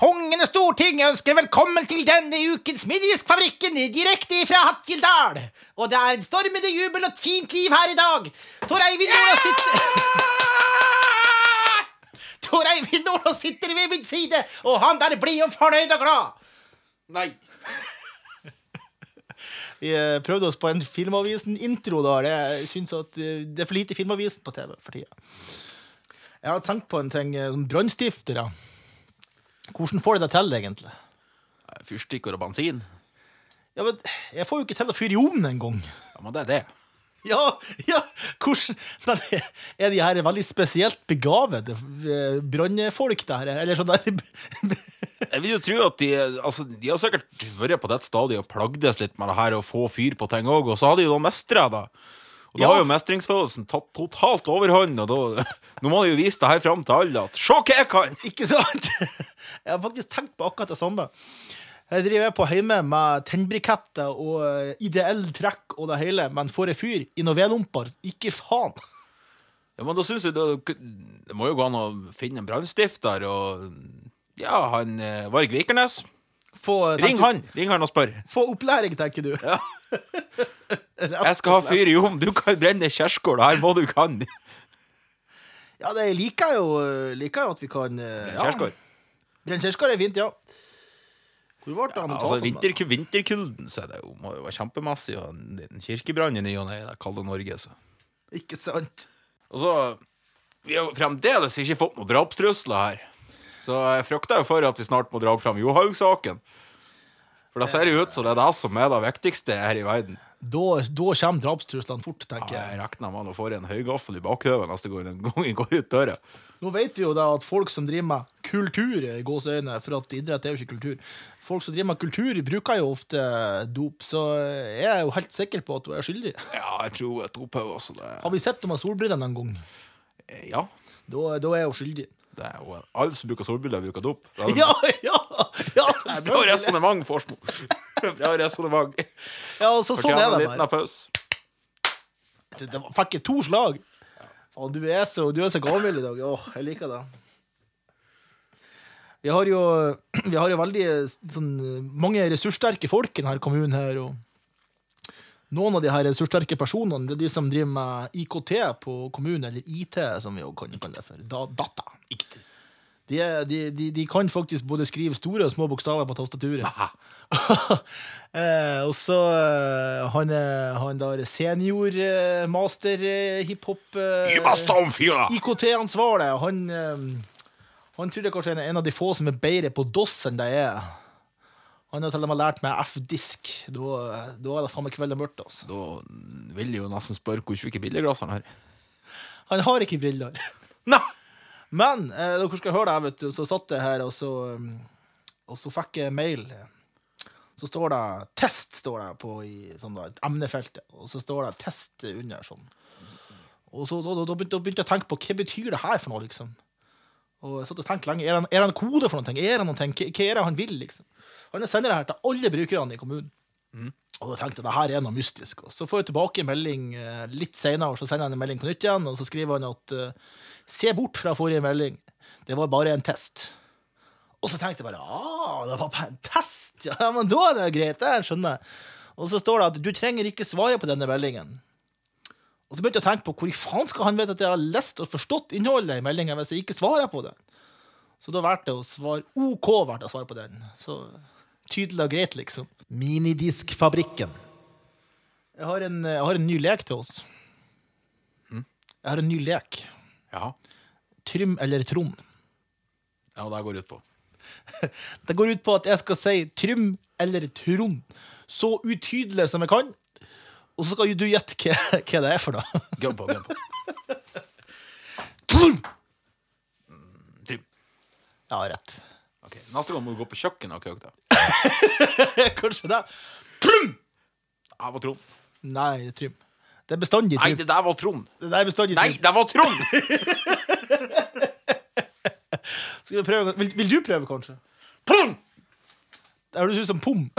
Kongen og Stortinget ønsker velkommen til denne ukens Middiskfabrikken direkte fra Hattfjelldal. Og det er en stormende jubel og et fint liv her i dag. Tor Eivind Nordås sitter Tor Eivind Nordås sitter ved min side, og han der blid og fornøyd og glad. Nei. Vi eh, prøvde oss på en Filmavisen-intro. da Jeg syns at eh, det er for lite Filmavisen på TV for tida. Jeg har tenkt på en ting. eh, Brannstiftere. Hvordan får de det til, egentlig? Fyrstikker og bensin. Ja, men Jeg får jo ikke til å fyre i ovnen engang. Ja, men det er det. Ja, ja, hvordan Men er de her veldig spesielt begavede brannfolk, det der? Eller sånn der Jeg vil jo tro at de Altså, de har sikkert vært på det stadiet og plagdes litt med det her å få fyr på ting òg, og så har de jo mestra det. Og da Ja. har jo mestringsfølelsen tatt totalt overhånd, og da Nå må de jo vise det her fram til alle at Se hva jeg kan! Ikke sant? Jeg har faktisk tenkt på akkurat det samme. Jeg driver på hjemme med tennbriketter og eh, ideell trekk og det hele, men får jeg fyr i noen vedlomper, ikke faen. Ja, men da syns jeg det, det må jo gå an å finne en brannstifter og Ja, han eh, Varg Vikernes. Få, Ring han! Ring han og spør. Få opplæring, tenker du. Ja. Jeg skal ha fyr i ovnen, du kan brenne kjerskål, det her må du kan. Ja, det liker jeg jo, liker jeg at vi kan eh, ja. Kjerskål. Brenne kjerskår er fint, ja. Hvor ble det av Altså, notatene? vinter, vinterkulden så er det jo, må jo være kjempemassig, og en liten kirkebrann i ny og ne i det kalde Norge. Så. Ikke sant? Og så Vi har jo fremdeles ikke fått noen drapstrusler her. Så jeg frykter jo for at vi snart må dra fram Johaug-saken. For da ser det ut som det er det som er det viktigste her i verden. Da, da kommer drapstruslene fort, tenker jeg. Ja, jeg. regner med å få en høygaffel i bakhøvet neste gang jeg går ut døra. Nå vet vi jo da at folk som driver med kultur, i gåseøyne, for at idrett er jo ikke kultur Folk som driver med kultur, bruker jo ofte dop, så jeg er jo helt sikker på at du er skyldig. Ja, jeg tror hun er dophaug, også. Det, Har vi sett henne med solbrillene en gang, ja. da, da er hun skyldig. Det er jo alle som bruker solbriller, bruker dop. Ja, ja! ja Bra resonnement, Forsmo. Bra resonnement. Ja, altså, sånn er det liten bare. applaus. Det, det fikk jeg to slag. Å, du er så, du er så gammel i dag. Åh, jeg liker det. Vi har jo, vi har jo veldig sånn, mange ressurssterke folk i denne kommunen her. Og noen av de her ressurssterke personene det er de som driver med IKT på kommunen, eller IT, som vi også kan kalle det for. Da, data. De, er, de, de, de kan faktisk både skrive store og små bokstaver på tastaturet. eh, og så eh, han, er- han der senior eh, master eh, hiphop eh, IKT-ansvarlig. Han, eh, han tror det kanskje er en av de få som er bedre på DOS enn det er. Han har til og med lært meg F-disk. Da, da er det faen meg kveld og mørkt. Altså. Da vil jeg jo nesten spørre hvor tjukke brilleglass han har. Han har ikke briller. Men eh, dere skal høre det, vet du. Så satt jeg her, og så, um, og så fikk jeg mail. Så står det 'test' står det på i sånn da, emnefeltet. Og så står det 'test' under sånn. Og så da, da, begynte, da begynte jeg å tenke på hva betyr det her for noe, liksom. Og jeg satt og tenkte lenge. Er det en- kode for noe? Er det noe? Hva hva er det han vil, liksom? Han sender det her til alle brukerne i kommunen. Og da tenkte jeg det her er noe mystisk. Og så får jeg tilbake en melding eh, litt senere, så sender han en melding på nytt igjen, og så skriver han at eh, se bort fra forrige melding. Det var bare en test. Og så tenkte jeg bare ah, det var bare en test. Ja, men da er det greit. Det skjønner jeg. Og så står det at du trenger ikke svare på denne meldingen. Og så begynte jeg å tenke på hvor i faen skal han vite at jeg har lest og forstått innholdet i meldingen hvis jeg ikke svarer på det? Så da valgte jeg å svare OK valgte jeg å svare på den. Så tydelig og greit, liksom. Minidiskfabrikken. Jeg har en, jeg har en ny lek til oss. Jeg har en ny lek. Ja. Trym eller Trond. ja, det går ut på. Det går ut på at jeg skal si Trym eller Trond så utydelig som jeg kan. Og så skal du gjette hva, hva det er for noe. Gønn på, gønn på. Trym! Trym. Ja, rett. Ok, Neste gang må du gå på kjøkkenet og koke det. Kanskje det. Trym! Jeg var Trond. Nei, Trym. Det er bestandig Nei, det der var Trond. Det er bestandig Nei, det var Trond! Skal vi prøve? Vil, vil du prøve, kanskje? Trond! Det høres ut som pom.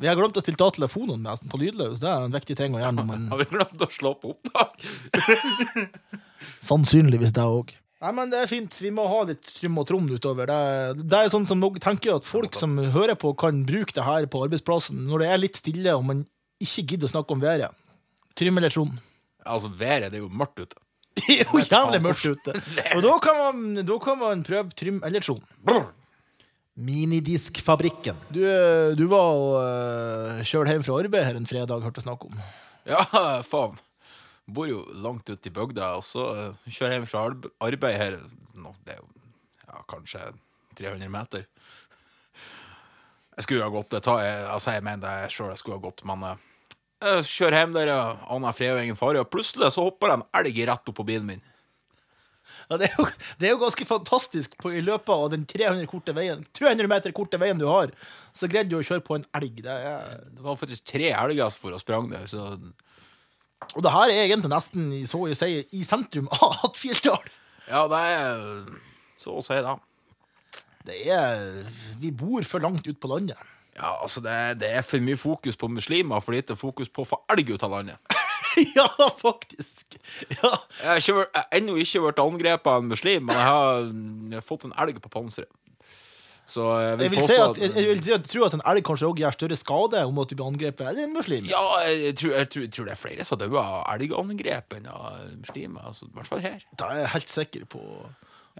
Vi har glemt å stille av telefonen med på lydløs. Det er en viktig ting å gjøre når man Har vi glemt å slå på opptak? Sannsynligvis det òg. Nei, men det er fint. Vi må ha litt trym og trom utover. Det, det er sånn som jeg tenker at folk som hører på, kan bruke det her på arbeidsplassen når det er litt stille og man ikke gidder å snakke om været. Trym eller trom. Altså, været det er jo mørkt ute. Det er jo jævlig mørkt ute. Og da kan man, da kan man prøve trym eller trom. Minidiskfabrikken. Du, eh, du var og uh, kjørte hjem fra arbeid her en fredag, hørte jeg snakk om. Ja, faen. Bor jo langt ute i bygda, og så eh, kjører jeg hjem fra arbeid her. Det er jo ja, kanskje 300 meter. Jeg skulle ha gått det jeg, altså jeg mener det sjøl jeg skulle ha gått, men eh, jeg kjører hjem der, aner fred og ingen fare, og plutselig så hopper det en elg rett opp på bilen min. Ja, det, er jo, det er jo ganske fantastisk på, i løpet av den 300, korte veien, 300 meter korte veien du har. Så greide du å kjøre på en elg. Det er, Det var faktisk tre elger for å sprang der, så og det her er egentlig nesten så å si, i sentrum av Hattfjelldal. ja, det er så å si det. Det er Vi bor for langt ut på landet. Ja, altså det, det er for mye fokus på muslimer, for lite fokus på å få elg ut av landet. ja, faktisk. Ja. Jeg har jeg har ennå ikke vært angrepet av en muslim, men jeg har mm, fått en elg på panseret. Så jeg vil, Jeg vil, si at, at jeg, vil tro at en elg kanskje også gjør større skade om at du blir angrepet enn en muslim. Ja, jeg tror, jeg, tror, tror det er flere som dør av elgangrep enn av muslimer. Altså, I hvert fall her. Det er jeg helt sikker på.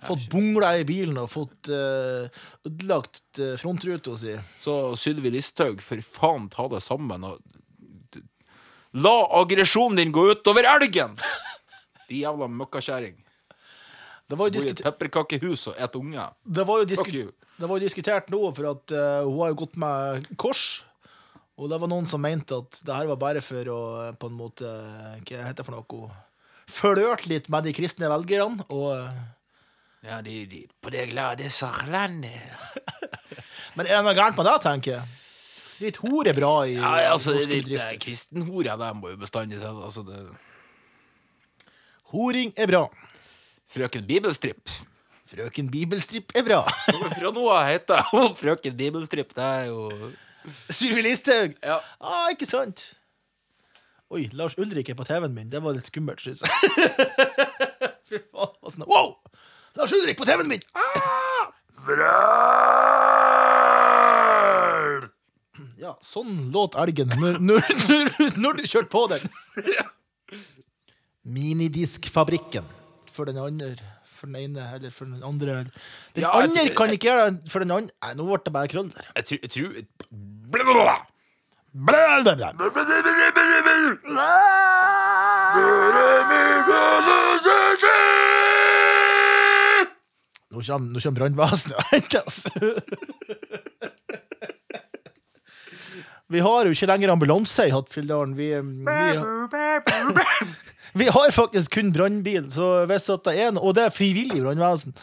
Fått bongla i bilen og fått uh, ødelagt uh, frontruta si. Så Sylvi Listhaug, for faen ta det sammen og La aggresjonen din gå utover elgen! De jævla møkkakjerring. Det var jo, et pepperkakehus og et unger. det var jo, det var jo diskutert nå, for at uh, hun har jo gått med kors. Og det var noen som mente at det her var bare for å eh, på en måte Hva heter det for noe? Flørte litt med de kristne velgerne. Og, eh, Ja, de, de på det glade Sørlandet. men er det noe gærent med det, tenker jeg? Litt hore er bra i Ja, altså, det, det er kristenhore, de må jo bestandig til. Altså, det Horing er bra. Frøken Bibelstripp. Frøken Bibelstripp er bra. Fra nå av heter hun Frøken Bibelstripp. Det er jo Sylvi Listhaug. Ja. Ah, ikke sant? Oi, Lars Ulrik er på TV-en min. Det var litt skummelt, synes jeg. Fy faen. hva sånn- Wow! Lars Ulrik på TV-en min! Ja, sånn låt elgen når, når, når, når du kjørte på den. Minidiskfabrikken. For den andre, for den ene, eller for den andre. Den Ja, andre tror- kan ikke gjøre det for den andre. Nei, nå ble det bare krøll der. Jeg tror, jeg tror Blablabla. Nå kommer, nå kommer brannvesenet og henter oss. Vi har jo ikke lenger ambulanse i Hattfjelldalen. Vi, vi, vi har faktisk kun brannbil, så hvis det er noe, og det er frivillig brannvesen,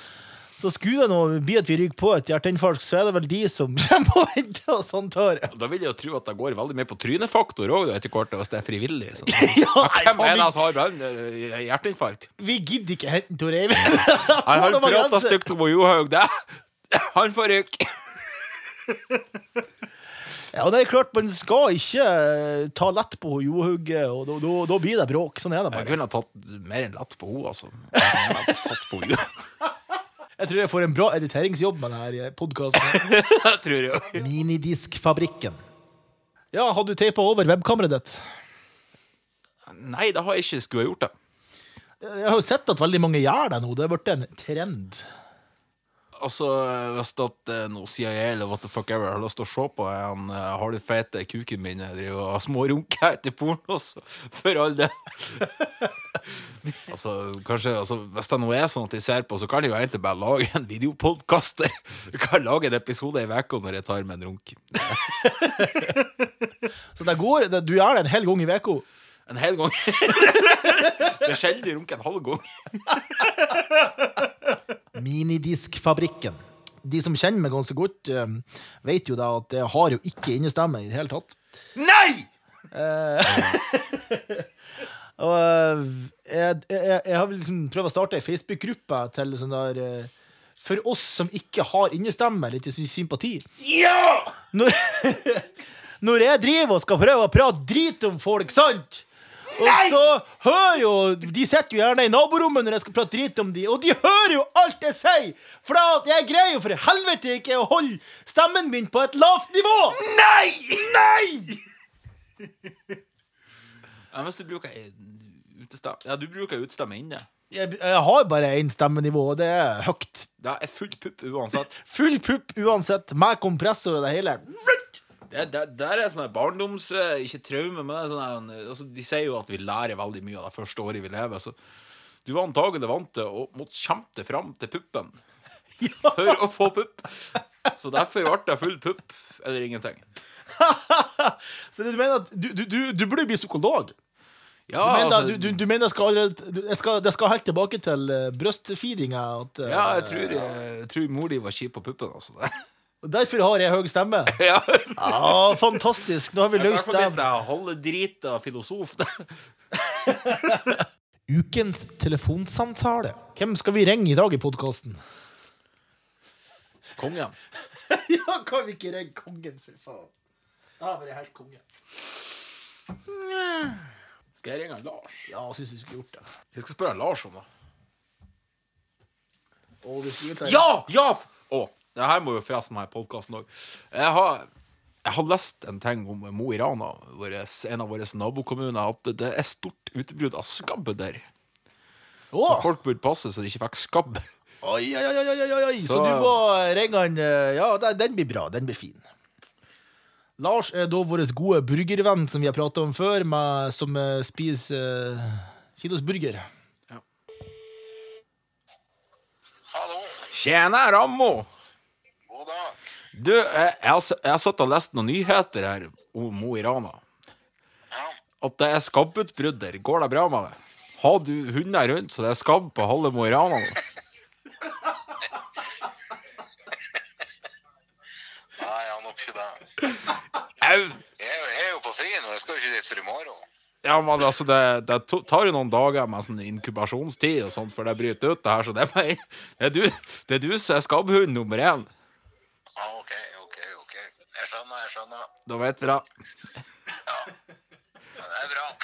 så skulle det nå bli at vi ryker på et hjerteinfarkt, så er det vel de som kommer på henter hente oss, antar. Da vil jeg jo tro at det går veldig mye på trynefaktor òg, etter hvert, hvis det er frivillig. Sånn. Ja, Hvem er det som har brann- eh, hjerteinfarkt? vi, vi gidder ikke hente Tor Eivind. Han prata stygt om Johaug, det. Han får rykke. Ja, og det er klart, man skal ikke eh, ta lett på Johauge, og da- da da blir det bråk. Sånn er det bare. Jeg kunne ha tatt mer enn lett på henne, altså. Jeg tatt på henne. Jeg tror jeg får en bra editeringsjobb med denne podkasten. Jeg tror. Minidiskfabrikken. Ja, hadde du teipa over webkameraet ditt? Nei, det har jeg ikke skulle ha gjort det. Jeg har jo sett at veldig mange gjør det nå. Det har blitt en trend. Altså, hvis at eh, noe CIA eller what the fuck ever har lyst til å se på en uh, har fete kuken min jeg driver og smårunker små runker etter porno, så for all del. altså, kanskje, altså, hvis det nå er sånn at de ser på, så kan de jo egentlig bare lage en videopodkast. Du kan lage en episode i uka når jeg tar med en runk. Så det går, det, du gjør det en hel gang i uka. En hel gang. det er sjelden jeg runker en halv gang. Minidiskfabrikken. De som kjenner meg ganske godt, eh, vet jo da at jeg har jo ikke innestemme i det hele tatt. Nei! Og eh, jeg, jeg, jeg har liksom prøvd å starte ei Facebook-gruppe til sånn der eh, For oss som ikke har innestemme, litt sy- sympati. Ja! Når, når jeg driver og skal prøve å prate drit om folk, sant? Og så hører jo De sitter jo gjerne i naborommet når jeg skal prate drit om de, og de hører jo alt jeg sier! For jeg greier jo for helvete ikke å holde stemmen min på et lavt nivå! Nei! Nei! ja, hvis du bruker utestemme Ja, du bruker utestemme inne. Jeg, jeg har bare én stemmenivå, og det er høyt. Det er full pupp uansett. Full pupp uansett, med kompressor og det hele. Det, det, det er sånn her barndoms... eh, Ikke traume, men det er sånn her, altså, De sier jo at vi lærer veldig mye av det første året vi lever. Så du var antagelig vant til å måtte kjempe deg fram til puppen for å få pupp. Så derfor ble det full pupp eller ingenting. Så du mener at du, du, du, burde bli psykolog? Ja, Du mener, altså, du, du, mener jeg skal, jeg skal, jeg skal helt tilbake til uh, brystfeedinga? Eh, ja, jeg tror, jeg, tror mor di var kjip på puppen. Altså. Derfor har jeg høy stemme? ja. Ja, fantastisk. Nå har vi løst fall hvis det. det er halvdrita filosof. Ukens telefonsamtale. Hvem skal vi ringe i dag i podkasten? Kongen. ja, kan vi ikke ringe kongen, for faen? Da har vært helt konge. Skal jeg ringe Lars? Ja, jeg syns vi skulle gjort det. Jeg skal spørre Lars om det. Ta- Ja! Ja! Å, det her må jo forresten være podkasten òg. Jeg, har- jeg har lest en ting om Mo i Rana, en av våre nabokommuner, at det er stort utbrudd av skabb der. Å! Folk burde passe så de ikke fikk skabb. Oi, oi, oi, oi, oi. Så, Så- du må ringe han eh, Ja, den- blir bra. Den blir fin. Lars er da vår gode burgervenn som vi har pratet om før, med, som eh, spiser uh, kilos burger. Hallo, Tjena, Rammo! Du, jeg, jeg, jeg satt og lest noen nyheter her om Mo i Rana. Ja, At det er skabbutbrudd der. Går det bra med det? Har du hunder rundt så det er skabb på halve Mo i Rana? nå? nei, jeg har nok ikke det. Au! Jeg jeg er jo på fri nå, jeg skal jo ikke dit før i morgen. Ja, men altså, det, det tar jo noen dager med sånn inkubasjonstid og sånt før det bryter ut det her, så det er, meg, det er, du, det er du som er skabbhund nummer én. Ja, ok, ok, ok. Jeg skjønner, jeg skjønner. Da vet vi det. Ja, det er bra.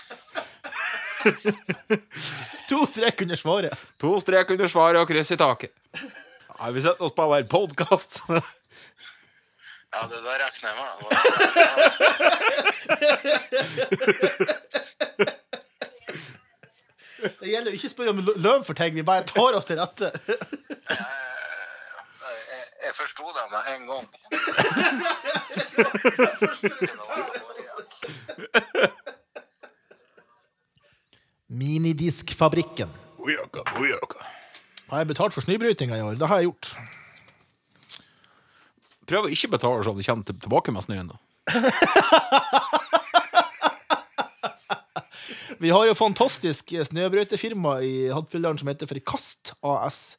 To strek under svaret. To strek under svaret og kryss i taket. Ja, vi sett oss på hver podkast. Ja, det der regner jeg med. Det gjelder jo ikke å spørre om lø- lønn for ting, vi bare tar oss til rette. Jeg, forsto det med en gang. Minidiskfabrikken. Ojaka, ojaka. Har jeg betalt for snøbrytinga i år? Det har jeg gjort. Prøv å ikke betale så du kommer til- tilbake med snøen. da. Vi har jo fantastisk snøbrøytefirma i Hattfjelldalen som heter Frikast AS.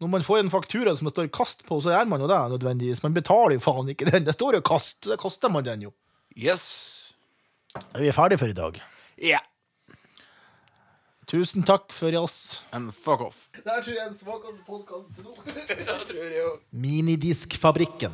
Når man får en faktura som det står 'kast' på, så gjør man jo det nødvendigvis. Man betaler jo faen ikke den. Det står jo 'kast', så det koster man den jo. Yes. Vi er ferdige for i dag. Ja. Tusen takk for oss. And fuck off. Det her tror jeg er den svakeste podkasten til nå. Minidiskfabrikken.